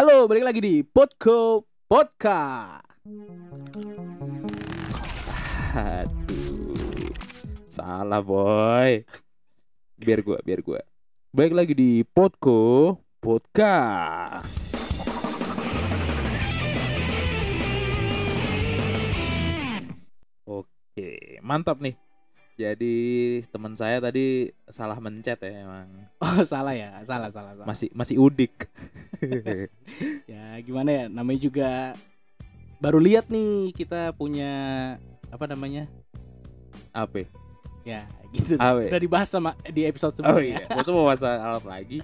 Halo, balik lagi di Podco Podcast. Aduh, salah boy. Biar gua, biar gua. Baik lagi di Podco Podcast. Oke, mantap nih. Jadi teman saya tadi salah mencet ya emang. Oh, salah ya, salah, salah, salah. Masih masih udik. Ya, gimana ya? Namanya juga baru lihat nih kita punya apa namanya? Apa? Ya, gitu. Apa? Udah dibahas sama di episode Oh sebelumnya. iya, masa mau masa alat lagi?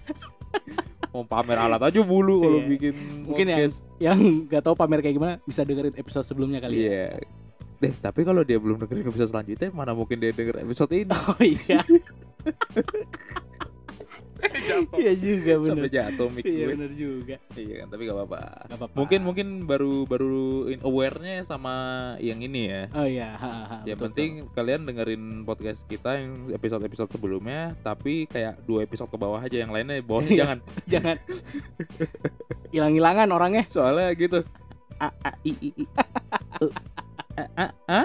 mau pamer alat aja mulu kalau Iya. bikin Mungkin ya. podcast. Yang nggak tahu pamer kayak gimana bisa dengerin episode sebelumnya kali ya. Deh, tapi kalau dia belum dengerin episode selanjutnya, mana mungkin dia denger episode ini? Oh iya. Iya juga Sampai bener. jatuh mic Iya gue. bener juga. Iya kan, tapi gak apa-apa. Gak apa-apa. Mungkin mungkin baru baru aware-nya sama yang ini ya. Oh iya, ha, ha, Yang betul, penting kalian dengerin podcast kita yang episode-episode sebelumnya, tapi kayak dua episode ke bawah aja, yang lainnya bawahnya Iya. jangan. jangan hilang-hilangan orangnya. Soalnya gitu. A a i i i. E, A a a.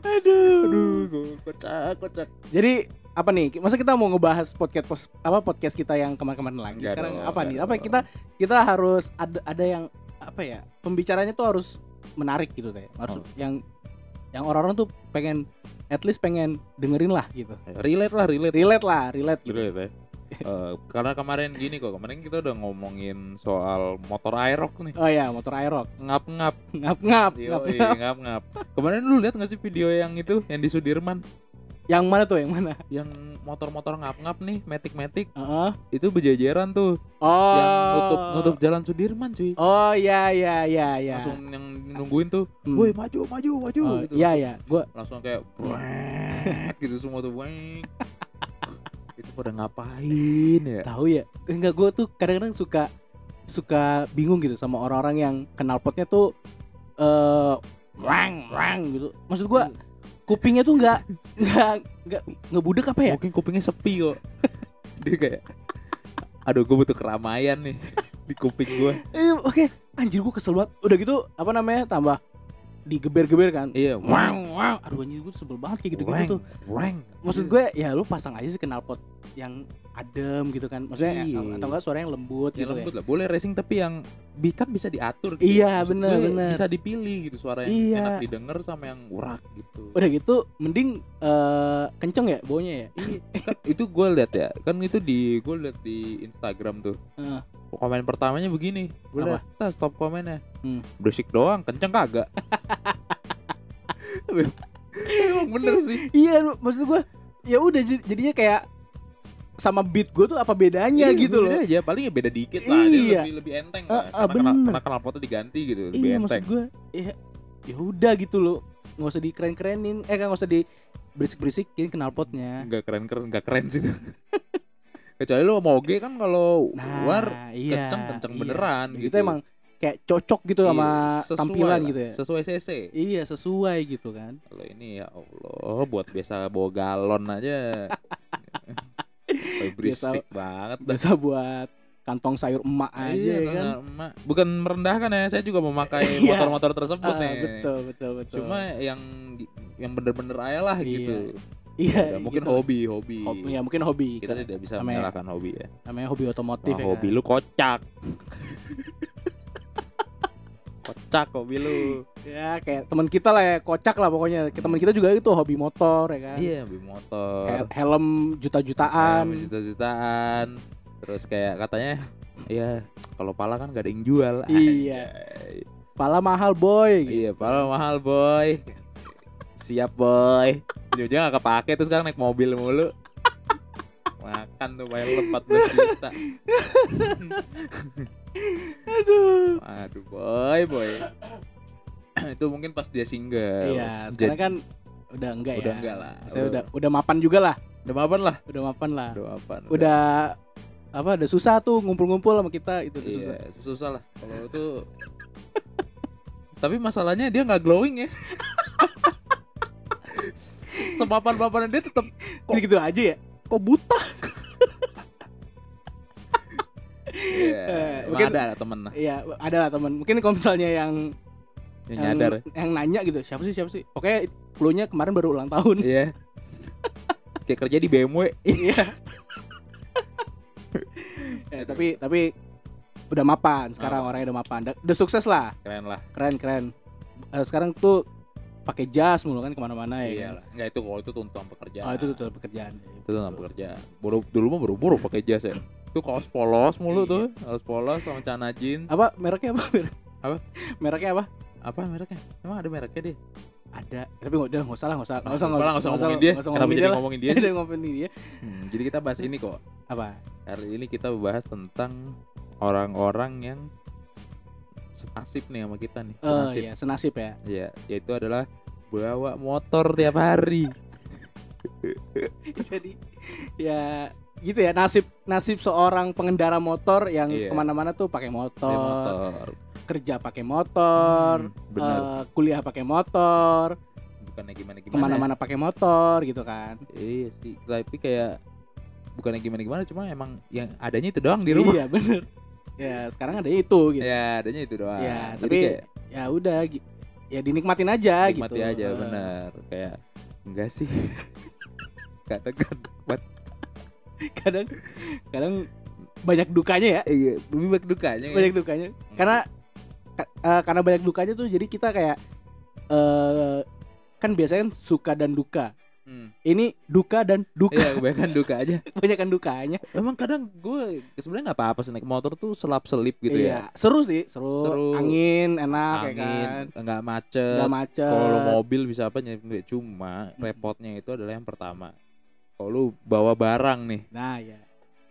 Aduh. Aduh, gue kocak kocak. Jadi apa nih? Masa kita mau ngebahas podcast pos- apa podcast kita yang kemarin-kemarin lagi? Nggak Sekarang dong, apa nih? Apa kita kita harus ada ada yang apa ya? Pembicaranya tuh harus menarik gitu teh. Harus Oh. yang yang orang-orang tuh pengen at least pengen dengerin lah gitu. Relate lah, relate. Relate lah, relate gitu. Relate ya. Eh, karena kemarin gini kok, kemarin kita udah ngomongin soal motor aerox nih. Oh ya, motor Aerox. Ngap-ngap. Ngap-ngap, ngap-ngap. Kemarin lu lihat gak sih video yang itu yang di Sudirman Yang mana tuh? Yang mana? yang motor-motor ngap-ngap nih, metik-metik Heeh. itu berjajaran tuh Oh. yang nutup nutup jalan Sudirman cuy. Oh ya ya ya ya. Langsung yang nungguin tuh, Hmm. "Woi, maju, maju, maju." Oh, gitu. iya Langsung- ya. Gua Langsung kayak gitu semua tuh. Itu pada ngapain ya? tahu ya. Enggak gua tuh kadang-kadang suka suka bingung gitu sama orang-orang yang kenal potnya tuh eh wang wang gitu. Maksud gua kupingnya tuh nggak nggak nggak ngebudek apa ya? Mungkin kupingnya sepi kok. Dia kayak aduh gue butuh keramaian nih di kuping gue. Eh, oke, anjir gua kesel banget. Udah gitu apa namanya? tambah digeber-geber kan. Iya, Wang wang. Aduh anjir gua sebel banget kayak gitu-gitu tuh. Weng. Maksud gue ya lu pasang aja sih knalpot yang adem gitu kan. Maksudnya Iya. atau enggak suara yang lembut Ya gitu lembut ya. lah, boleh racing tapi yang kan bisa diatur gitu. Iya, bener, gue bener. Bisa dipilih gitu suara yang Iya. enak didengar sama yang urak gitu. Udah gitu mending eh kenceng ya baunya ya. kan itu gue lihat ya, kan itu di gue lihat di Instagram tuh. Heeh. Komen pertamanya begini, lihat, "Tas, stop komennya." Hmm. Berisik doang, kenceng kagak. Emang bener sih. Iya, maksud gue ya udah jad- jadinya kayak sama beat gue tuh apa bedanya Iya, gitu loh. beda aja paling ya beda dikit lah dia Iya. lebih lebih enteng lah ah, karena karena knalpotnya diganti gitu lebih Iya, enteng maksud gue ya ya udah gitu loh. nggak usah dikeren-kerenin, eh kan nggak usah di berisik-berisikin knalpotnya. nggak keren keren nggak keren sih itu kecuali lu mau oge kan kalau Nah, luar iya, kenceng kenceng iya. beneran gitu Itu emang kayak cocok gitu sama Iya, sesuai tampilan lah, gitu ya. sesuai cc Iya, sesuai gitu kan. kalau ini ya Allah buat biasa bawa galon aja berisik banget dah. Biasa buat kantong sayur emak aja Iya, ya kan. emak. bukan merendahkan ya saya juga memakai Iya. motor-motor tersebut Ah, nih betul, betul, betul. cuma yang yang bener-bener aja lah Iya. gitu iya, Ya, mungkin gitu. hobi hobi Hobi, ya mungkin hobi. kita tidak bisa namanya- menyalahkan hobi ya namanya hobi otomotif Wah, ya. hobi kan? lu kocak kocak hobi lu Ya kayak teman kita lah ya, kocak lah pokoknya. Teman kita juga itu hobi motor ya kan. iya hobi motor Hel- helm juta-jutaan. Helm juta-jutaan terus kayak katanya ya kalau pala kan gak ada yang jual Iya. Pala mahal boy. iya pala mahal boy siap boy ujung-ujungnya gak kepake terus sekarang naik mobil mulu makan tuh bayar lu 14 juta Aduh. aduh boy boy itu mungkin pas dia single Iya, sekarang kan udah enggak ya. udah enggak lah Saya udah udah mapan juga lah. udah mapan lah Udah mapan lah. udah mapan Udah apa udah susah tuh ngumpul-ngumpul sama kita itu udah susah. iya susah lah kalau itu tapi masalahnya dia nggak glowing ya semapan-mapan dia tetap Gitu, gitu aja ya. Kok buta? Iya, Eh, emang mungkin- ada temen lah Iya, ada lah teman. Mungkin kalau misalnya yang yang yang, nyadar. yang nanya gitu, siapa sih siapa sih? Oke, clue-nya kemarin baru ulang tahun. Iya. Kayak kerja di BMW. Iya. Eh, tapi tapi udah mapan sekarang Oh. orangnya udah mapan. Udah, udah sukses lah, Keren lah. keren keren. Eh, sekarang tuh pakai jas mulu kan ke mana-mana ya. Iya kan? lah. Enggak itu kalau itu tuntutan pekerjaan. Oh itu tuh pekerjaan. Itu tuntutan pekerjaan. Buru dulu mah buru-buru pakai jas ya. Itu kaos polos mulu Iya. tuh. Kaos polos sama celana jeans. Apa mereknya apa? Merek? Apa? Mereknya apa? Apa mereknya? Emang ada mereknya deh. Ada. Tapi nggak udah nggak usah lah, nggak usah, nggak usah, Nggak usah ngomongin dia. nggak usah ngomongin dia. ngomongin dia? ngomongin dia. Hmm, jadi kita bahas ini kok. Apa? Hari ini kita bahas tentang orang-orang yang senasib nih sama kita nih. Oh Senasib. iya, senasib ya. Iya, yaitu adalah bawa motor tiap hari. Jadi ya gitu ya nasib nasib seorang pengendara motor yang Iya. ke mana-mana tuh pakai motor, motor. kerja pakai motor, Hmm, eh, kuliah pakai motor, Bukannya gimana-gimana. ke mana-mana pakai motor gitu kan. Iya sih, tapi kayak bukannya gimana-gimana, cuma emang yang adanya itu doang di rumah. Iya bener. Ya sekarang ada itu gitu. Ya, adanya itu doang. Ya, Jadi tapi kayak Ya udah, ya dinikmatin aja nikmati gitu. aja bener. Kayak enggak sih. Kadang buat Kadang kadang banyak dukanya ya, iya, lebih baik dukanya. ya. banyak dukanya. Karena ka- eh, karena banyak dukanya tuh jadi kita kayak eh kan biasanya kan suka dan duka. Hmm. Ini duka dan duka, Iya, kebanyakan duka aja. kebanyakan dukanya. Emang kadang gue sebenarnya nggak apa-apa sih naik motor tuh selap selip gitu ya. iya, seru sih, seru. Seru. Angin enak ya Angin, kan. nggak macet. Gak macet. Kalau mobil bisa apa nyari cuma repotnya itu adalah yang pertama. Kalau lu bawa barang nih, Nah, ya.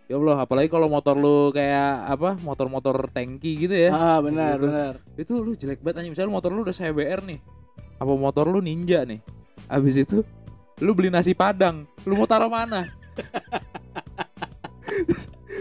ya Allah, apalagi kalau motor lu kayak apa, motor-motor tangki gitu ya. Ah, benar, Gitu. benar. Itu lu jelek banget aja. Misalnya motor lu udah CBR nih. Apa motor lu Ninja nih. Habis itu lu beli nasi Padang, lu mau taruh mana?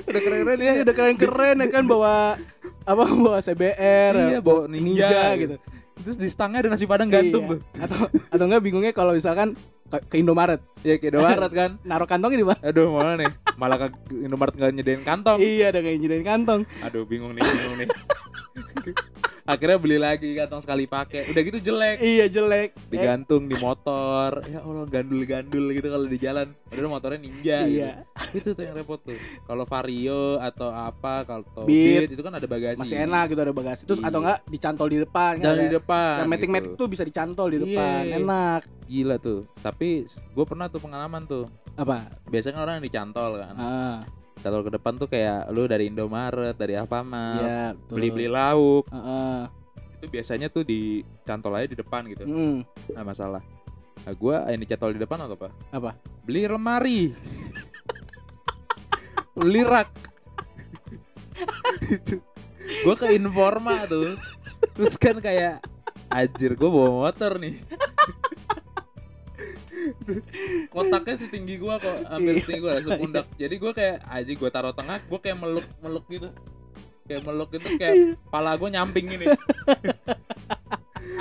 udah keren-keren ya. Udah keren-keren ya kan bawa apa bawa CBR, Iya, bawa Ninja, Ninja, gitu. gitu. Terus di stangnya ada nasi Padang gantung Iya. tuh. Atau atau enggak bingungnya kalau misalkan ke, ke Indomaret, Ya kayak Indomaret kan. naruh kantongnya di mana? Aduh, mana nih? Malah ke Indomaret nggak nyediain kantong. Iya, ada kayak nyediain kantong. Aduh, bingung nih, bingung nih. Akhirnya beli lagi kantong sekali pakai. Udah gitu jelek. Iya, jelek. Digantung di motor. Ya Allah, gandul-gandul gitu kalau di jalan. Padahal motornya ninja iya. gitu. Itu tuh yang repot tuh. Kalau Vario atau apa, kalau Beat. Itu kan ada bagasi. Masih enak gitu ada bagasi. Terus Iya. atau enggak dicantol di depan. kan Jangan di depan. Yang metik-metik gitu. tuh bisa dicantol di Iya. depan. Enak. Gila tuh. Tapi gue pernah tuh pengalaman tuh. Apa? Biasanya kan orang yang dicantol kan. Ah, Cantol ke depan tuh kayak lu dari Indomaret, dari Alfamart, betul. beli-beli lauk. Heeh. Itu biasanya tuh dicantol aja di depan gitu. Mm, Nggak masalah. Nah, gua yang dicantol di depan atau apa? apa? Beli lemari. Beli rak. Itu. gua ke Informa tuh. Terus kan kayak Anjir, gue bawa motor nih. Kotaknya setinggi gua kok, hampir Iya. setinggi gua, sepundak. Jadi gua kayak aji gua taruh tengah, gua kayak meluk meluk gitu. Kayak meluk gitu kayak kepala gua nyamping gini.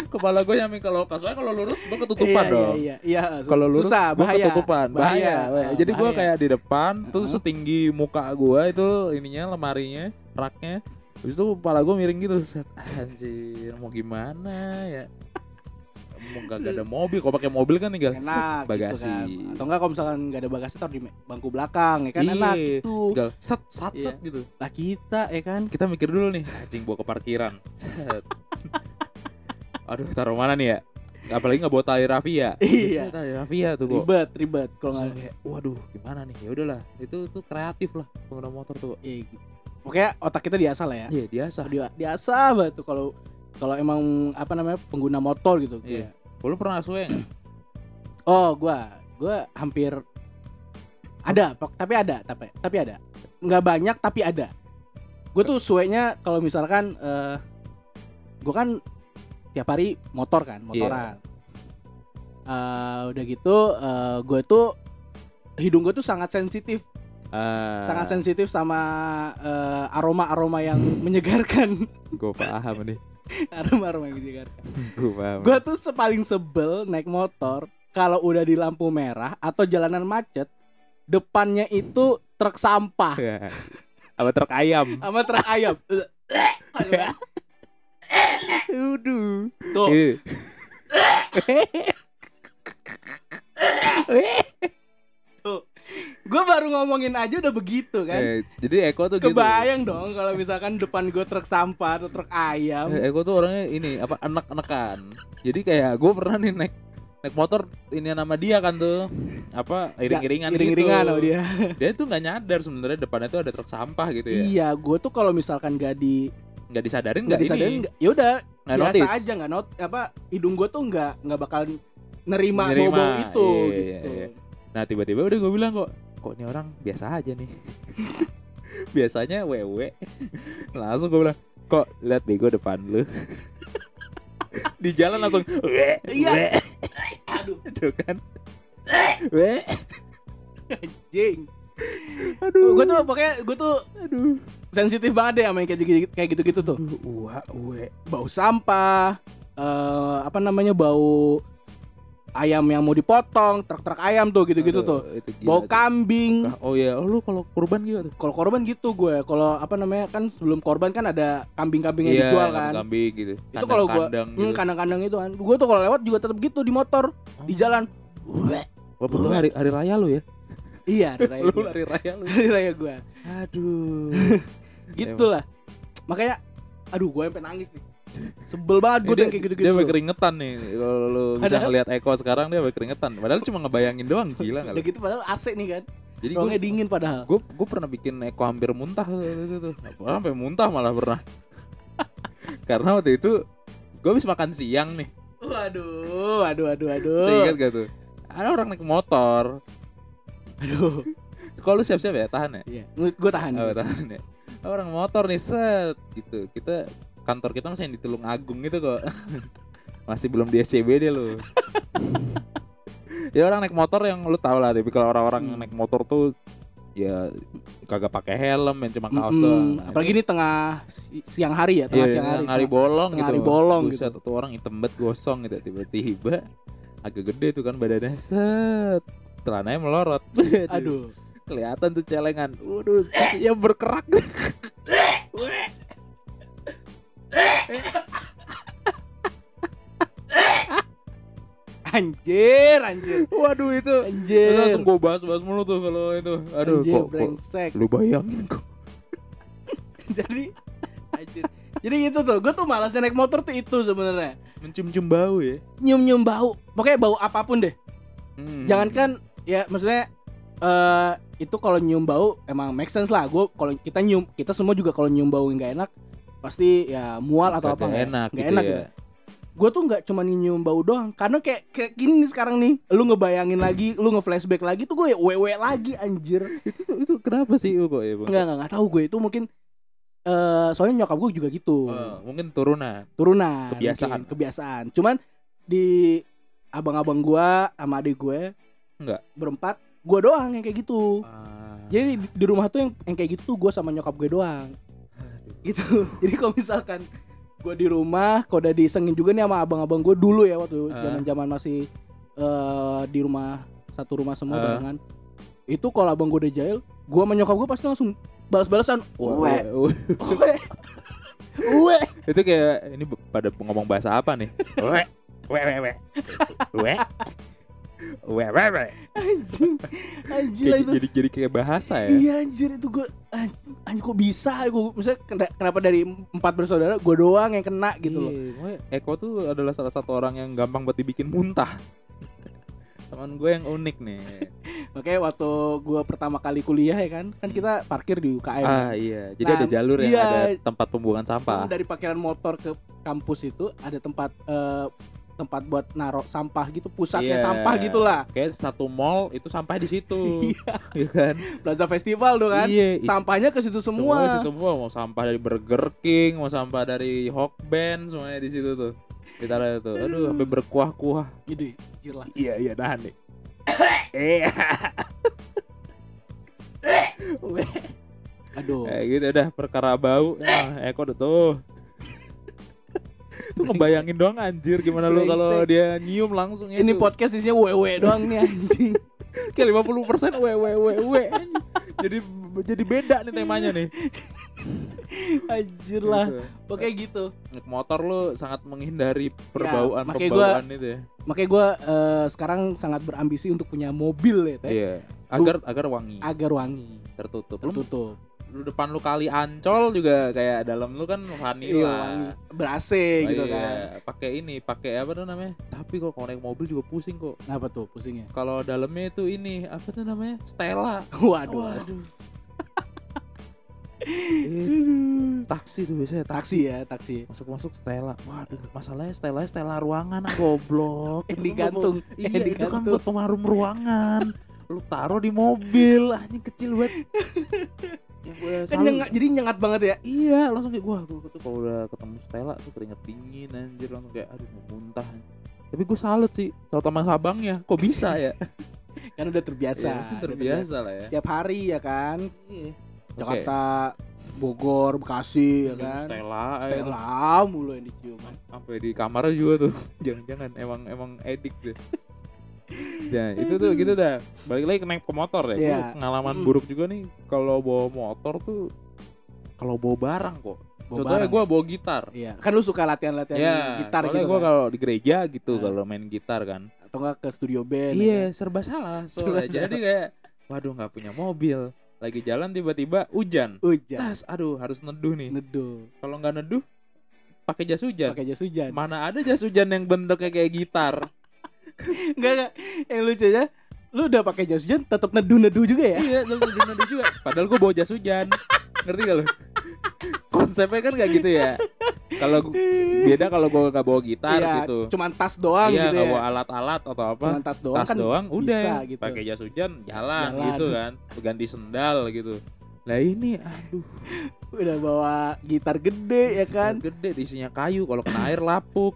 kepala gua nyamping kalau soalnya kalau lurus gua ketutupan iya, dong. Iya, iya, iya. Kalau lurus susah, gua bahaya. ketutupan, bahaya. Bahaya. Jadi gua Bahaya. kayak di depan, terus Heeh. setinggi muka gua itu ininya lemarinya, raknya. Habis itu kepala gua miring gitu. Set, anjir, mau gimana ya? Mau gak ada mobil, kalau pakai mobil kan tinggal set, enak bagasi. gitu kan. Atau enggak kalau misalkan enggak ada bagasi taruh di bangku belakang ya kan Iya. enak gitu. tinggal set set Iya. set gitu. Lah kita ya kan. Kita mikir dulu nih, anjing bawa ke parkiran. Aduh, taruh mana nih ya? Apalagi nggak bawa tali rafia. Iya. Biasanya Tali rafia tuh kok. Ribet, ribet kalau enggak kayak, waduh, gimana nih? Ya udahlah, itu tuh kreatif lah pengguna motor tuh. Iya, gitu. Pokoknya otak kita diasah lah ya. Iya, biasa. Dia diasah banget tuh kalau kalau emang apa namanya pengguna motor gitu. Iya. Kayak, Lu pernah suwe nggak? Oh, gua gua hampir ada, tapi ada, tapi tapi ada. Nggak banyak tapi ada. Gue tuh suenya kalau misalkan eh gua kan tiap hari motor kan, motoran. Eh, udah gitu eh gue tuh hidung gue tuh sangat sensitif, Ah, sangat sensitif sama eh, aroma-aroma yang menyegarkan, Gue paham nih. Aroma-aroma yang menyegarkan. Gue tuh sepaling sebel naik motor kalau udah di lampu merah atau jalanan macet, depannya itu truk sampah. Ya. Sama truk ayam. sama truk ayam. Aduh. Tuh, Iya. tuh. Gue baru ngomongin aja udah begitu kan. Eh, jadi Eko tuh gitu. Kebayang dong kalau misalkan depan gue truk sampah atau truk ayam. Eh, Eko tuh orangnya ini apa anak-anakan. Jadi kayak gue pernah nih naik naik motor ini nama dia kan tuh apa iring-iringan gitu. Iring-iringan sama dia. Dia tuh nggak nyadar sebenarnya depannya tuh ada truk sampah gitu ya. Iya, gue tuh kalau misalkan gak di Nggak disadarin nggak disadarin ya udah Nggak biasa notice. aja nggak not apa hidung gue tuh nggak nggak bakal nerima, Nerima, bau-bau itu iya, iya, gitu. iya. Nah tiba-tiba udah gue bilang kok kok ini orang biasa aja nih. Biasanya wewe. Langsung gue bilang kok lihat bego depan lu. Di jalan langsung we, Iya. we. Aduh, Tuh kan. We. jing. Aduh. Gue tuh pokoknya gue tuh aduh. sensitif banget deh sama yang kayak gitu kayak gitu-gitu tuh. Wah, we. Bau sampah, eh apa namanya bau ayam yang mau dipotong, truk-truk ayam tuh gitu-gitu Aduh, tuh. sih. kambing. Oh iya, oh, lu kalau kurban gimana tuh? Kalau korban gitu gue, kalau apa namanya kan sebelum korban kan ada kambing-kambing yang dijual kan. Iya, kambing gitu. Itu kalau Kandang-kandang Hmm, gitu. kandang-kandang itu kan. Gue tuh kalau lewat juga tetap gitu di motor, di Oh. jalan. Weh. Walaupun tuh hari hari raya lu ya. Iya, di raya Lu gue. hari raya lu. Di raya gue. Aduh. Gitu lah. Makanya aduh gue sampai nangis nih. Sebel banget gue yang kayak gitu-gitu. dia sampai keringetan nih kalau lu bisa ngeliat Eko sekarang dia sampai keringetan padahal cuma ngebayangin doang gila Udah nggak lu? gitu padahal AC nih kan. jadi gue dingin padahal. gue gue pernah bikin Eko hampir muntah tuh. sampai muntah malah pernah karena waktu itu gue habis makan siang nih Waduh, waduh, waduh, waduh. Saya ingat gak tuh ada orang naik motor Aduh. kalau lu siap-siap ya tahan ya Iya, gue tahan. oh, tahan ya orang motor nih set gitu kita kantor kita masih yang di Tulung Agung gitu kok masih belum di SCBD lu ya orang naik motor yang lu tau lah tapi kalau orang-orang Hmm. naik motor tuh ya kagak pakai helm yang cuma kaos Mm-mm. doang Nah, Apalagi ini tengah si- siang hari ya, tengah siang hari. hari bolong tengah gitu. hari bolong Buset, gitu. tuh orang hitam banget gosong gitu tiba-tiba agak gede tuh kan badannya set celananya melorot. Aduh. kelihatan tuh celengan. Waduh, yang berkerak. Anjir, anjir. Waduh itu. Anjir. Itu langsung gue bahas-bahas mulu tuh kalau itu. Aduh, anjir, kok, lu bayangin kok. Jadi anjir. Jadi gitu tuh, gue tuh malasnya naik motor tuh itu sebenarnya. Mencium-cium bau ya. Nyium-nyium bau. Pokoknya bau apa pun deh. Hmm. Jangankan ya maksudnya eh itu kalau nyium bau emang make sense lah. Gue kalau kita nyium, kita semua juga kalau nyium bau nggak enak pasti ya mual atau apa Kagak nggak enak, nggak gitu enak ya. gitu. Gue tuh nggak cuma nyium bau doang, karena kayak kayak gini nih sekarang nih, lu ngebayangin lagi, lu nge-flashback lagi tuh gue wewe lagi anjir. Itu tuh- itu kenapa sih kok ya? Enggak enggak enggak tahu gue itu mungkin eh soalnya nyokap gue juga gitu. Oh, mungkin turunan. Turunan. Kebiasaan. mungkin, kebiasaan. Cuman di abang-abang gua sama adik gue Enggak. berempat, gua doang yang kayak gitu. Ah. Jadi di, di rumah tuh yang, yang kayak gitu tuh gue sama nyokap gue doang. Gitu. Jadi kalau misalkan gue di rumah, kalau udah disengin juga nih sama abang-abang gue dulu ya waktu Ah. zaman-zaman masih eh di rumah satu rumah semua Ah. barengan. Itu kalau abang gue udah jahil, gue sama nyokap gue pasti langsung balas-balasan. Uwe, uwe, uwe. itu kayak ini pada ngomong bahasa apa nih? We, we, we, we, we, we, we, we. Anjing, anjing lah itu. jadi jadi kayak bahasa ya. Iya anjir itu gue anjing, anjing kok bisa gue misalnya kena- kenapa dari empat bersaudara gue doang yang kena gitu loh. Iya, Eko tuh adalah salah satu orang yang gampang buat dibikin muntah. Teman gue yang unik nih. Makanya waktu gue pertama kali kuliah ya kan, kan kita parkir di UKM. Ah iya, jadi Nah, ada jalur yang iya. ada tempat pembuangan sampah. Dari parkiran motor ke kampus itu ada tempat eh, tempat buat narok sampah gitu, pusatnya Iya. sampah gitulah. Kayak satu mall itu sampah di situ. Iya. Iya kan? Plaza Festival tuh kan. Is- Sampahnya ke situ Semua semua. situ semua mau sampah dari Burger King, mau sampah dari Hokben, semuanya di situ tuh. Ditaruh tuh. Aduh, sampai berkuah-kuah. Gitu, anjir lah. Iya, iya, tahan nih. Iya. Aduh. Kayak gitu udah perkara bau. Nah, Eko udah tuh. Tuh ngebayangin doang anjir gimana lu kalau dia nyium langsung Ini itu. podcast isinya wewe doang nih anjing. Kayak 50% we we we we. Jadi jadi beda nih temanya nih. Anjir lah. Gitu. Pokoknya gitu. Naik motor lu sangat menghindari perbauan makanya perbauan itu ya. Makanya gue sekarang sangat berambisi untuk punya mobil ya, teh. Iya. Agar agar wangi, Agar wangi, tertutup. Tertutup. Lu depan lu kali ancol juga kayak dalam lu kan Iya, vanilla. wangi. Ber-AC Oh gitu iya, kan. Pakai ini, pakai apa tuh namanya? Tapi kok naik mobil juga pusing kok. Apa tuh pusingnya? Kalau dalamnya itu ini apa tuh namanya? Stella. Waduh. Waduh. Eh, taksi tuh biasanya Taksi ya, taksi. masuk-masuk Stella. Waduh, masalahnya Stella Stella ruangan ah, goblok. Yang kan digantung. Iya, yang itu kan digantung. buat pemarum ruangan. Lu taruh di mobil, anjing kecil banget. Gue Kan nyengat, jadi nyengat banget ya. Iya, langsung kayak gua, gua tuh kalau udah ketemu Stella tuh keringet dingin anjir langsung kayak aduh mau muntah. Tapi gue salut sih sama teman sabangnya, kok bisa ya? Kan udah terbiasa. Iya, Udah kan terbiasa lah ya. Tiap hari ya kan. Iya. Jakarta, Bogor, Bekasi ya kan. Stella, aja. Stella mulu yang dicium. sampai di kamarnya juga tuh jangan-jangan emang emang edik deh ya itu tuh gitu dah. Balik lagi ke naik ke motor ya. Gua pengalaman buruk juga nih kalau bawa motor tuh kalau bawa barang kok. Bawa contohnya gue bawa gitar. Iya, kan lu suka latihan-latihan ya gitar soalnya gitu gue kan? kalau di gereja gitu Nah. kalau main gitar kan. Atau enggak ke studio band ya iya kan? serba salah Serba jadi kayak waduh nggak punya mobil. Lagi jalan tiba-tiba hujan. Hujan, tas aduh harus neduh nih. Neduh, kalau nggak neduh pakai jas hujan. Pakai jas hujan. mana ada jas hujan yang bentuknya kayak gitar Enggak enggak. Yang lucunya lu udah pakai jas hujan tetap neduh-neduh juga ya? Iya, terus hujan juga. Padahal gue bawa jas hujan. Ngerti gak lu? Konsepnya kan gak gitu ya. Kalau beda kalau gue gak bawa gitar Iya, gitu. Cuman tas doang iya, gitu gak ya. bawa alat-alat atau apa. Cuman tas doang Tas kan doang udah bisa gitu. pakai jas hujan jalan, Jalan. gitu kan. Ganti sendal gitu. Nah ini aduh udah bawa gitar gede ya kan. gede isinya kayu kalau kena air lapuk.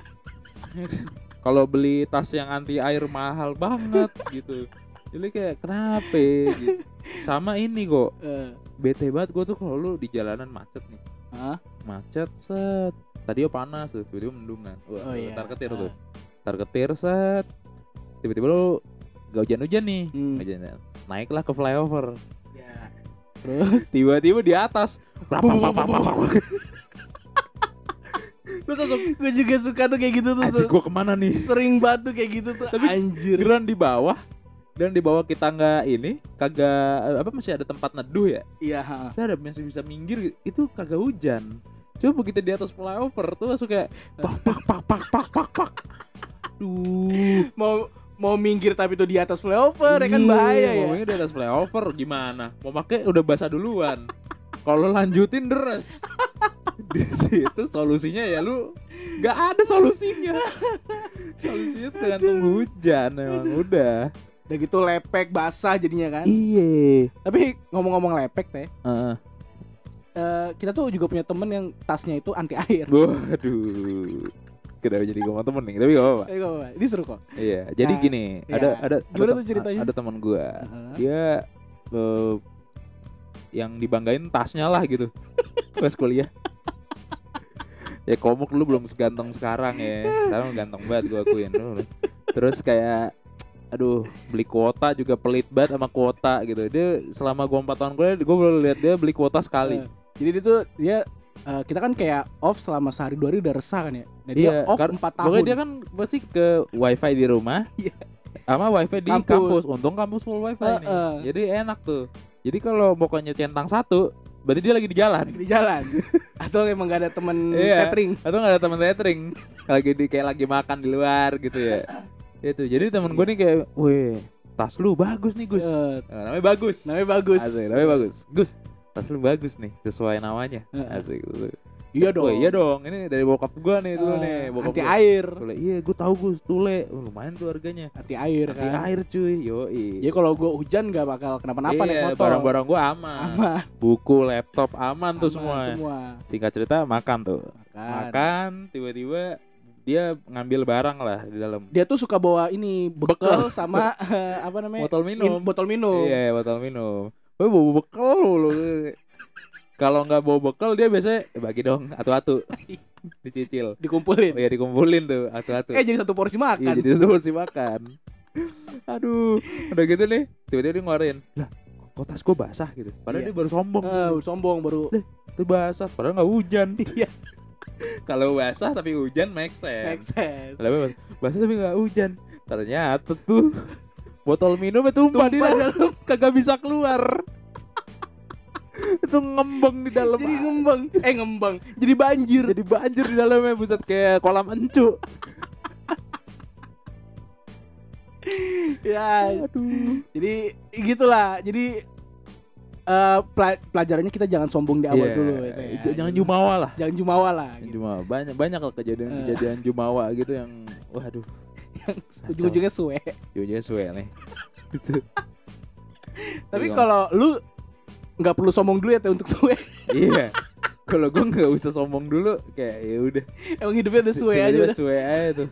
Kalau beli tas yang anti air mahal banget gitu. Jadi kayak kenapa gitu. Sama ini kok Eh, bete banget gue tuh kalau lu di jalanan macet nih Hah? macet set tadi panas tuh tiba-tiba mendungan Wah, Oh iya. tar ketir Ah. tuh tar ketir set tiba-tiba lu gak hujan-hujan nih Hmm. hujan naiklah ke flyover Ya. Terus tiba-tiba di atas Terus langsung gue juga suka tuh kayak gitu tuh. anjir gue ke mana nih Sering banget tuh kayak gitu tuh. Tapi anjir. Geran di bawah dan di bawah kita nggak ini kagak apa masih ada tempat neduh ya Iya, saya ada masih bisa minggir itu kagak hujan coba begitu di atas flyover tuh langsung kayak pak pak pak pak pak pak pak duh Mau mau minggir tapi tuh di atas flyover ya kan bahaya ya. ngomongnya di atas flyover gimana mau pakai udah basah duluan kalau lanjutin deres di situ solusinya ya lu nggak ada solusinya solusinya tergantung hujan emang udah Udah gitu lepek basah jadinya kan. iya Tapi ngomong-ngomong lepek teh, Heeh. eh, kita tuh juga punya temen yang tasnya itu anti air. waduh kenapa jadi ngomong temen nih tapi gak apa-apa gak apa-apa. Ini seru kok. Iya, jadi Nah, gini, iya. ada ada Gimana ada, tuh ceritanya? Ada teman gua, Heeh. dia eh, yang dibanggain tasnya lah gitu. Pas kuliah. Ya komuk dulu belum seganteng sekarang ya. Sekarang ganteng banget gua akuin. Dulu. Terus kayak aduh beli kuota juga pelit banget sama kuota gitu. Dia selama gua 4 tahun kuliah gua baru lihat dia beli kuota sekali. Eh, Jadi dia tuh dia eh, kita kan kayak off selama sehari dua hari udah resah kan ya. Dan dia Iya, off 4 tahun. Pokoknya dia kan pasti ke wifi di rumah. Iya. Sama wifi di Kampus. kampus. Untung kampus full wifi Eh, nih. eh. Jadi enak tuh. Jadi kalau pokoknya centang satu, berarti dia lagi di jalan. di jalan. Atau emang gak ada temen Iya. catering. Atau nggak ada teman catering, lagi di kayak lagi makan di luar gitu ya. Itu. Jadi temen gue nih kayak, weh, tas lu bagus nih Gus. Nah, namanya bagus. Namanya bagus. Asik, namanya bagus. Gus, tas lu bagus nih, sesuai namanya. Eh. Asik. gitu. Iya dong. Weh, iya dong. Ini dari bokap gua nih dulu Eh, nih. Bokap anti gua. air. Tule, iya, gue tahu Gus, tule. Oh, lumayan tuh harganya. Anti air Anti kan. air cuy, yoi. Jadi kalau gua hujan gak bakal kenapa-napa naik iya, motor. barang-barang gua aman. aman. Buku, laptop aman tuh Aman semua. semua. Singkat cerita makan tuh. Makan. Makan, tiba-tiba dia ngambil barang lah di dalam. Dia tuh suka bawa ini bekal sama eh, apa namanya? Botol minum. Min- botol minum. Iya, botol minum. Gue bawa bekal lu. Kalau nggak bawa bekal dia biasanya "Eh, bagi dong atu-atu. Dicicil. Dikumpulin. Oh ya dikumpulin tuh atu-atu. Eh jadi satu porsi Iya, makan. jadi itu porsi makan. Aduh, udah gitu nih, tiba-tiba dia ngeluarin. Lah, kok tas gue basah gitu. Padahal Iya. dia baru sombong. Eh, sombong baru. Itu basah, padahal nggak hujan. Iya. Kalau basah tapi hujan make Make sense. sense. Kalau bas- basah tapi nggak hujan. Ternyata tuh botol minumnya tumpah, di Tumpah dalam, kagak bisa keluar. Itu ngembang di dalam. Jadi ngembang. Eh ngembang. Jadi banjir. Jadi banjir di dalamnya buset kayak kolam encu. ya. Aduh. Jadi gitulah. Jadi eh pela- pelajarannya kita jangan sombong di awal Iya, dulu gitu ya. itu Jangan jumawa lah. Jangan jumawa lah Jangan gitu. jumawa. Banyak banyak lah kejadian-kejadian jumawa gitu yang waduh, Ujung-ujungnya suwe. jujurnya suwe nih. Gitu. Tapi Iya. kalau lu nggak perlu sombong dulu ya Teh, untuk suwe. iya. Kalau gue nggak usah sombong dulu, kayak ya udah. Emang hidupnya udah suwe aja udah. Suwe aja tuh.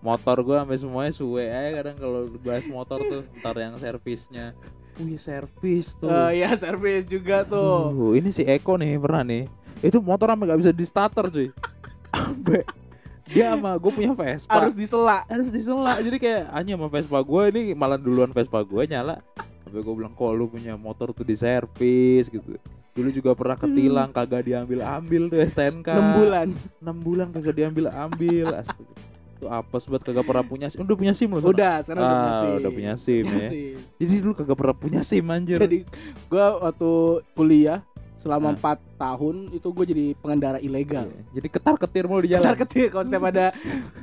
Motor gue sampai semuanya suwe aja kadang kalau bahas motor tuh ntar yang servisnya. Wih servis tuh. Oh iya servis juga tuh. Aduh, ini si Eko nih pernah nih. Itu motor sampai gak bisa di starter cuy. Sampai dia sama gue punya Vespa. Harus disela. harus disela. Jadi kayak hanya sama Vespa gue ini malah duluan Vespa gue nyala. Sampai gue bilang kok lu punya motor tuh di servis gitu. Dulu juga pernah ketilang kagak diambil-ambil tuh STNK. 6 bulan. 6 bulan kagak diambil-ambil. Astaga. Itu apes banget kagak pernah punya SIM. Udah punya SIM loh. Udah, sekarang udah punya Ah, SIM. udah punya SIM Punya ya. SIM. Jadi dulu kagak pernah punya SIM anjir. Jadi gua waktu kuliah selama Ah. 4 tahun itu gue jadi pengendara ilegal. Iya. Jadi ketar-ketir mulu di jalan. Ketar ketir kalau setiap ada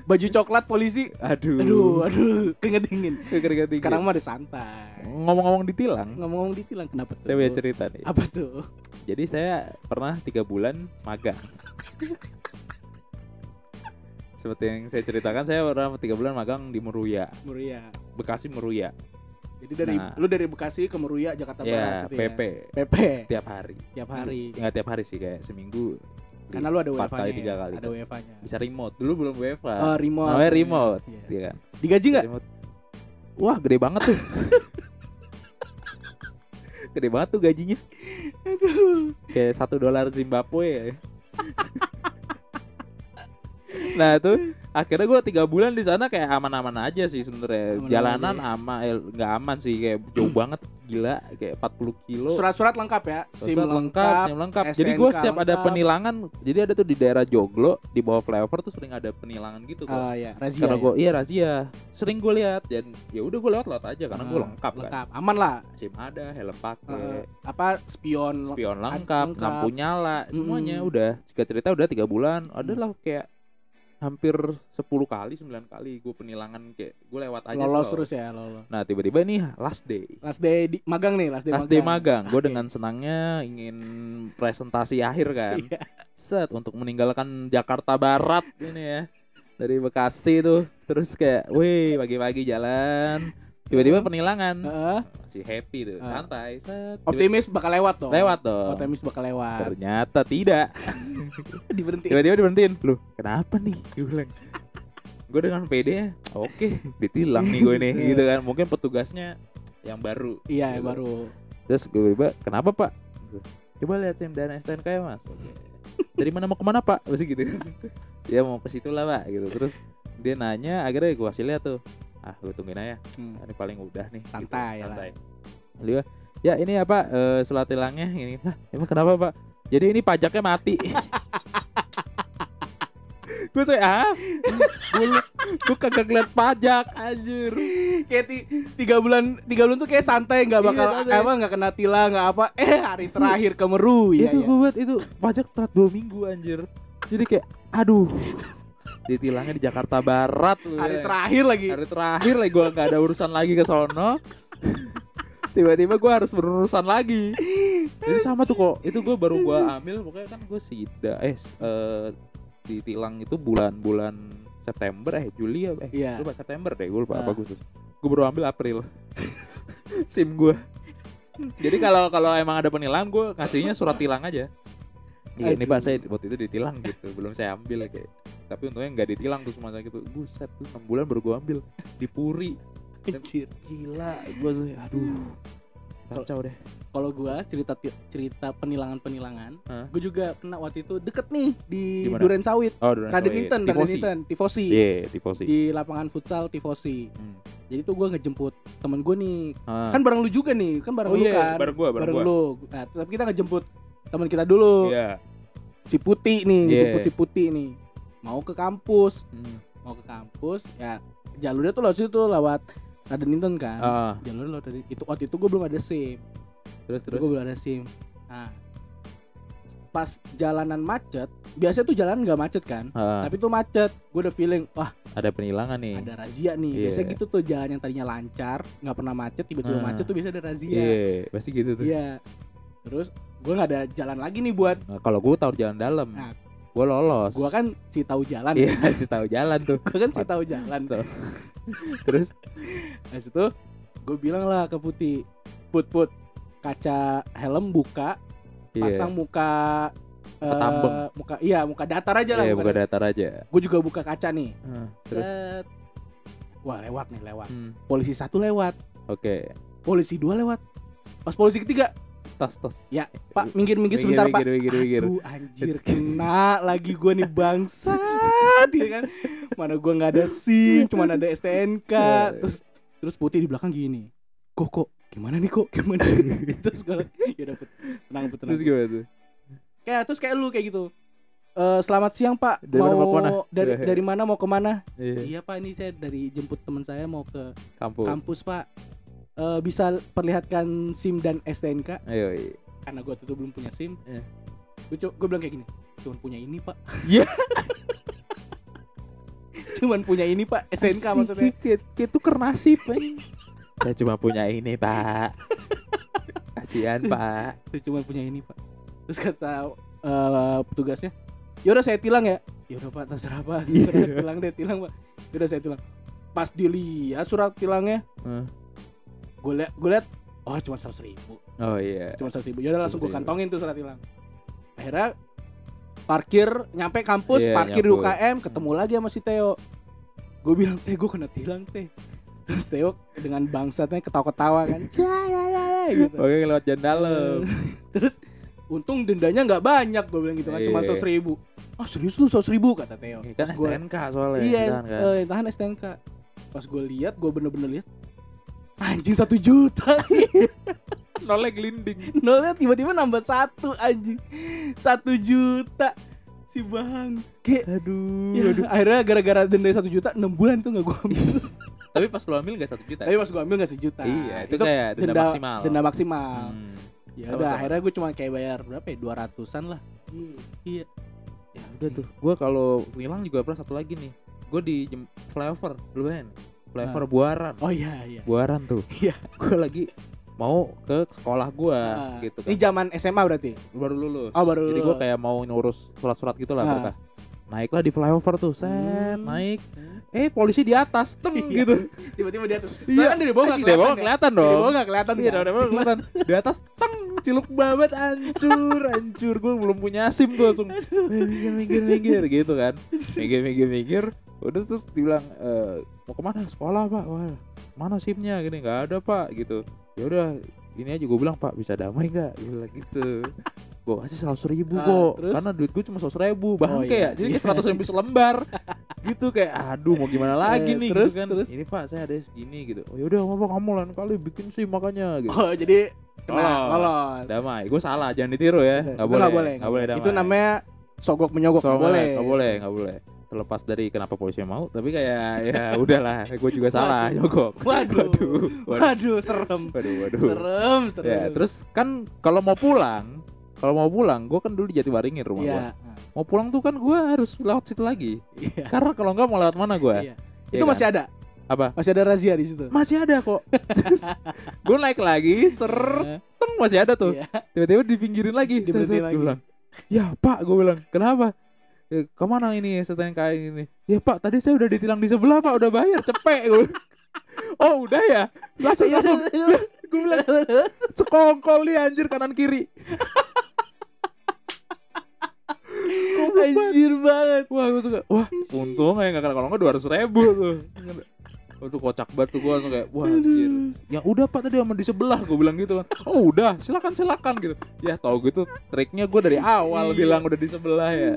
baju coklat polisi. Aduh. Aduh, aduh, keringet dingin. Keringat dingin. Sekarang mah udah santai. ngomong-ngomong ditilang, Ngomong-ngomong ditilang kenapa tuh? saya punya cerita nih. Apa tuh? Jadi saya pernah tiga bulan magang. Seperti yang saya ceritakan, saya pernah tiga bulan magang di Meruya, Muria. Bekasi Meruya. Jadi dari Nah. lu dari Bekasi ke Meruya Jakarta Barat Ya, situ PP PP tiap hari. tiap hari. Nggak tiap hari sih, kayak seminggu. Karena lu ada WFH-nya. kali, tiga ya? kali. Ada WFH-nya. Bisa remote. Dulu belum WFH. Oh, remote. Namanya remote, Iya. iya kan? Digaji nggak? Remote. Wah, gede banget tuh. gede banget tuh gajinya. Kayak satu dolar Zimbabwe. Nah tuh akhirnya gue tiga bulan di sana kayak aman-aman aja sih sebenarnya jalanan aja aman eh, nggak aman sih kayak jauh banget gila kayak 40 kilo Surat-surat lengkap ya. SIM Surat lengkap. SIM lengkap. Jadi gue setiap ada lengkap. penilangan, jadi ada tuh di daerah Joglo di bawah flyover tuh sering ada penilangan gitu kok. Oh iya, razia. karena ya? gue iya razia, sering gue lihat dan ya udah gue lewat lewat aja karena gue Ah, lengkap, kan. lengkap. Aman lah. SIM ada, helm pakai, apa spion spion lengkap, lengkap. lampu nyala, semuanya Mm. udah. Jika cerita udah tiga bulan, Hmm. adalah kayak hampir 10 kali, 9 kali gue penilangan kayak gue lewat aja lolos terus ya, lolos. Nah tiba-tiba nih last day. Last day di, magang nih, last day Last day magang, gue dengan senangnya ingin presentasi akhir kan. Iya. Set untuk meninggalkan Jakarta Barat ini ya dari Bekasi tuh, terus kayak, wih pagi-pagi jalan, tiba-tiba penilangan, Heeh. masih happy tuh, Ah. santai, set, optimis bakal lewat dong. lewat dong. Optimis bakal lewat. Ternyata tidak, Diberhenti. tiba-tiba diberhentiin, loh kenapa nih? Gue bilang, gue dengan PD, oke, ditilang nih gue nih, gitu kan, mungkin petugasnya yang baru. Iya, gitu. baru. Terus gue tiba kenapa pak? Coba lihat SIM dan STNK ya mas. Dari mana mau ke mana pak? Pasti gitu. dia mau ke situ lah pak. Gitu. Terus dia nanya, akhirnya gue kasih lihat tuh. Ah, gue tungguin aja. Hmm. Ini paling udah nih. Santai gitu. Santai. Dia, ya ini apa? Eh, surat tilangnya ini. Lah, emang kenapa pak? Jadi ini pajaknya mati. gue saya ah, gue gue kagak ngeliat pajak anjir. Kayak ti- tiga bulan tiga bulan tuh kayak santai nggak Iya, bakal santai. apa nggak kena tilang nggak apa eh hari terakhir ke Meru ya, itu ya. gue buat itu pajak telat dua minggu anjir jadi kayak aduh ditilangnya di Jakarta Barat. Lu hari ya. terakhir lagi. Hari terakhir lagi gue nggak ada urusan lagi ke sono. Tiba-tiba gue harus berurusan lagi. Jadi sama tuh kok. Itu gue baru gue ambil pokoknya kan gue sida eh eh, ditilang itu bulan-bulan September eh Juli ya eh Iya. lupa September deh gue lupa Ah. apa Agustus. Gue baru ambil April. Sim gue jadi kalau kalau emang ada penilangan gue ngasihnya surat tilang aja. Iya ini pak saya waktu itu ditilang gitu belum saya ambil kayak tapi untungnya nggak ditilang tuh semua gitu buset tuh 6 bulan baru gue ambil di Puri Anjir. gila gue aduh kacau deh kalau gua cerita cerita penilangan penilangan Hah? gue juga pernah waktu itu deket nih di Di mana? Duren Sawit oh Duren Raden. Inten Raden. Inten Tifosi iya Tifosi di lapangan futsal Tifosi Hmm. Jadi tuh gue ngejemput temen gue nih. Ah. Kan bareng lu juga nih, kan bareng oh lu iya, kan. bareng gua, bareng, gua. lu. Nah, tapi kita ngejemput teman kita dulu. Iya. Si Putih nih, Iya. ngejemput si Putih nih. Mau ke kampus, Hmm. mau ke kampus ya jalurnya tuh lewat situ tuh lewat Radeninten kan. Ah, Jalurnya lewat dari itu waktu itu gue belum ada SIM. terus Terus gue belum ada SIM. Nah, pas jalanan macet, biasanya tuh jalan nggak macet kan? Ah, Tapi tuh macet, gue udah feeling, wah ada penilangan nih. ada razia nih. Iya. Biasa gitu tuh jalan yang tadinya lancar, nggak pernah macet, tiba-tiba Ah. macet tuh biasa ada razia. Iya, pasti gitu tuh. Iya. Terus gue nggak ada jalan lagi nih buat, Nah, kalau gua tahu jalan dalam, Nah, gua lolos. gue kan si tahu jalan. iya sih tahu jalan tuh. gue kan si tahu jalan. Tuh. Terus Nah situ gue bilang lah ke Putih, put put kaca helm buka, iya. pasang muka eh, Tambeng. muka iya muka datar aja lah. Iya, muka datar aja. Gue juga buka kaca nih. Ah, terus Set. Wah lewat nih lewat. hmm, Polisi satu lewat, oke. polisi dua lewat. Pas polisi ketiga, Tas tas. ya Pak minggir minggir sebentar Pak. Minggir, minggir, minggir. Aduh anjir kena lagi gue nih bangsat ya kan. Mana gue nggak ada SIM, cuma ada STNK. Terus terus putih di belakang gini. Kok kok gimana nih kok gimana? terus gue ya dapet tenang put, tenang. Terus gimana tuh? Kayak terus kayak lu kayak gitu. Eh selamat siang Pak. Dari mana mau ke mana? dari Iya. dari mana mau ke mana? Iya, Iya Pak ini saya dari jemput teman saya mau ke kampus. kampus Pak. Eh bisa perlihatkan SIM dan STNK Ayo, iya. karena gue tuh belum punya SIM. Iya. Gue gue bilang kayak gini, cuman punya ini Pak. Iya. cuman punya ini Pak, STNK maksudnya. Kayak, kayak tuker nasib. Saya cuma punya ini, Pak. Kasihan, Pak. Saya cuma punya ini Pak. Terus kata eh, petugasnya, yaudah saya tilang ya. Yaudah Pak, terserah Pak. Iya. Terserah, tilang deh, tilang Pak. Yaudah saya tilang. Pas dilihat surat tilangnya, Hah? Gue liat, gue liat, oh cuma seratus ribu. Oh iya. cuma seratus ribu yaudah langsung gue 100.000. kantongin tuh surat tilang akhirnya parkir nyampe kampus Iya, parkir di. UKM ketemu lagi sama si Theo gue bilang teh gue kena tilang teh terus Theo dengan bangsatnya ketawa-ketawa kan ya ya ya ya gitu Oke, lewat jalan dalam. terus untung dendanya nggak banyak gue bilang gitu kan cuma Iya. seratus ribu ah serius lu seratus ribu kata Theo Ini kan Terus gua- STNK soalnya. iya ditahan kan. eh, tahan STNK pas gue lihat gue bener-bener lihat anjing satu juta Nolnya gelinding. nolnya tiba-tiba nambah satu anjing satu juta si bang kayak Aduh, ya, aduh. akhirnya gara-gara denda satu juta enam bulan tuh nggak gua ambil Tapi pas lu ambil gak satu juta? tapi pas gua ambil nggak sejuta Iya, itu, kayak denda, maksimal. denda maksimal Hmm. ya udah akhirnya gua cuma kayak bayar berapa ya dua ratusan lah iya Ya udah tuh. Gua kalau ngilang juga pernah satu lagi nih. Gue di flyover, lu bayangin. Flyover Buaran. oh iya iya Buaran tuh. Iya. Gue lagi mau ke sekolah gua Ah, gitu ini kan. zaman SMA berarti baru lulus. Oh, baru Jadi gue lulus. kayak mau ngurus surat-surat gitu lah Ah. berkas. Naiklah di flyover tuh, set, Hmm. naik. Eh polisi di atas, teng Iya. gitu. tiba-tiba di atas Iya. Kan dari bawah Anjing, dari bawah kelihatan ya. kelihatan dari dong. bawah nggak kelihatan Iya, kan? dari bawah kelihatan. Di atas, teng, ciluk babat, hancur, hancur. Gue belum punya SIM tuh langsung. "Eh, Minggir, minggir, minggir, gitu kan. Minggir, minggir, minggir. Udah terus dibilang, e, mau ke mana? Sekolah pak. Wah, mana SIM-nya? Gini nggak ada pak, gitu. Ya udah, ini aja gue bilang pak bisa damai nggak? Bilang gitu. Gue kasih seratus ribu Ah, kok, terus? karena duit gue cuma seratus ribu, bangke iya. ya. Jadi kayak seratus ribu selembar, gitu kayak, aduh mau gimana lagi Eh, nih, terus, gitu kan. terus? Ini pak saya ada segini gitu. Oh yaudah, apa kamu lain kali bikin sih makanya gitu. oh jadi kena Lolos. Damai, gue salah, jangan ditiru ya. Nggak boleh, nggak boleh, nggak boleh damai. itu namanya sogok menyogok nggak boleh nggak boleh, nggak boleh. Terlepas dari kenapa polisi mau, tapi kayak ya udahlah, gue juga salah, nyogok. Waduh. waduh, waduh, waduh serem waduh, waduh. serem serem Ya, terus kan kalau mau pulang, kalau mau pulang, gue kan dulu di Jatiwaringin rumah gue. iya Mau pulang tuh kan gue harus lewat situ lagi. iya Karena kalau nggak mau lewat mana gue? iya itu masih ada Apa? masih ada razia di situ Masih ada kok. Terus gue naik lagi, ser, Iya. teng masih ada tuh. Iya. tiba-tiba dipinggirin lagi set, lagi. gue bilang ya pak gue bilang kenapa "Ya, ke mana ini STNK ini? Ya pak tadi saya udah ditilang di sebelah pak. Udah bayar cepet gue oh udah ya? Langsung langsung. Gue bilang sekongkol nih anjir kanan kiri. Anjir banget. Wah gue suka. Wah untung ya nggak kena kalau nggak dua ratus ribu tuh Oh, tuh kocak banget tuh gue langsung kayak wah anjir. Yang udah pak tadi sama di sebelah gue bilang gitu kan. Oh udah silakan silakan gitu. Ya tau gitu triknya gue dari awal Iya. bilang udah di sebelah ya.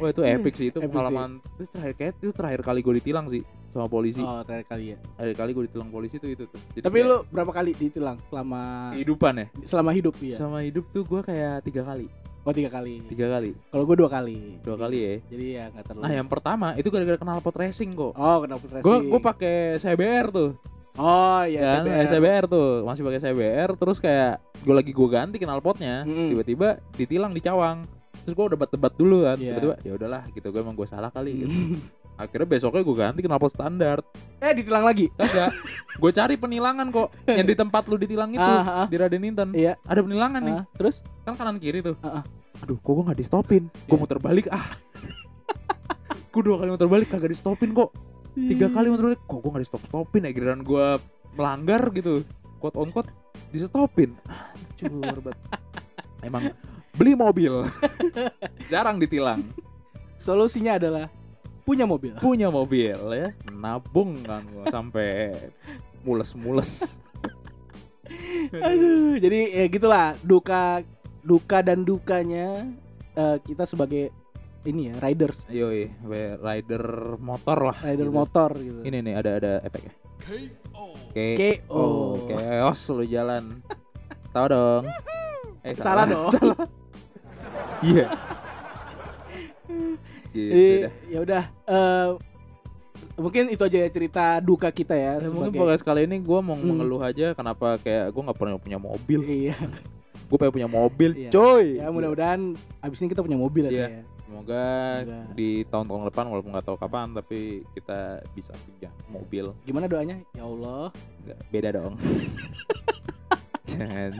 Wah itu epic sih itu Epic pengalaman. itu terakhir kayak itu terakhir kali gue ditilang sih sama polisi. Oh, terakhir kali ya. Hari kali gue ditilang polisi tuh itu tuh. Jadi Tapi kayak lu berapa kali ditilang selama kehidupan ya? selama hidup ya? Sama hidup tuh gue kayak tiga kali, Oh, tiga kali. tiga kali, Kalau gue dua kali. dua kali ya. Jadi ya nggak terlalu. Nah yang pertama itu gara-gara kenal pot racing kok. Oh, kenapa racing? Gue gue pakai CBR tuh, Oh, iya kan CBR. CBR tuh masih pakai CBR terus kayak gue lagi gue ganti kenal potnya, Mm-mm. tiba-tiba ditilang di cawang. Terus gue udah debat-debat dulu kan, Iya. tiba-tiba ya udahlah gitu gue emang gue salah kali. Gitu. Akhirnya besoknya gue ganti kenal pot standar. eh, ditilang lagi. Kagak, gue cari penilangan kok yang di tempat lu ditilang itu Ah, ah, di Raden Inten. Iya. Ada penilangan nih, ah. Terus? kan kanan kiri tuh. Ah, ah. Aduh, kok gue nggak di stopin? Gue Iya. muter balik ah. gue dua kali muter balik kagak di stopin kok. Tiga kali muter balik, kok gue nggak di stop stopin ya giliran gue melanggar gitu. Quote on quote di stopin. Hancur banget. Emang beli mobil jarang ditilang. Solusinya adalah punya mobil. Punya mobil ya, nabung kan gua sampai mules-mules. Aduh, jadi ya gitulah duka duka dan dukanya eh, kita sebagai ini ya riders, Yoi, we- rider motor lah. rider gitu. motor gitu. Ini nih ada ada efeknya. Oke. KO. Oh, chaos lu jalan. Tahu dong. Eh, Salah dong. Salah. Iya. Gitu Jadi dah. ya udah eh, mungkin itu aja ya cerita duka kita ya. Ya, mungkin sebagai- podcast kali ini gue mau Hmm. mengeluh aja kenapa kayak gue nggak pernah punya mobil. Iya. Gue pengen punya mobil, Iya. coy. Ya mudah-mudahan abis ini kita punya mobil aja Iya. ya. Semoga Semoga. di tahun-tahun depan walaupun nggak tahu kapan tapi kita bisa punya mobil. Gimana doanya? Ya Allah. Nggak beda dong. Jangan.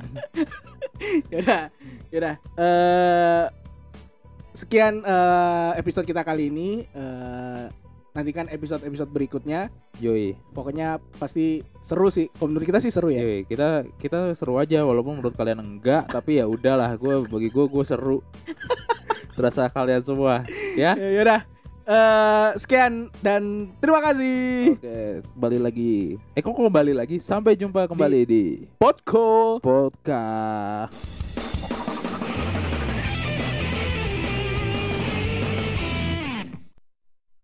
ya udah ya udah eh sekian eh, episode kita kali ini. Eh nantikan episode-episode berikutnya. Yoi. pokoknya pasti seru sih. Kalau menurut kita sih seru ya. Yoi, kita kita seru aja walaupun menurut kalian enggak tapi ya udahlah gue bagi gue gue seru. Terasa kalian semua ya? Ya udah. Eh sekian dan terima kasih. Oke kembali lagi. Eh kok kembali lagi? Sampai jumpa kembali di Podco. Podcast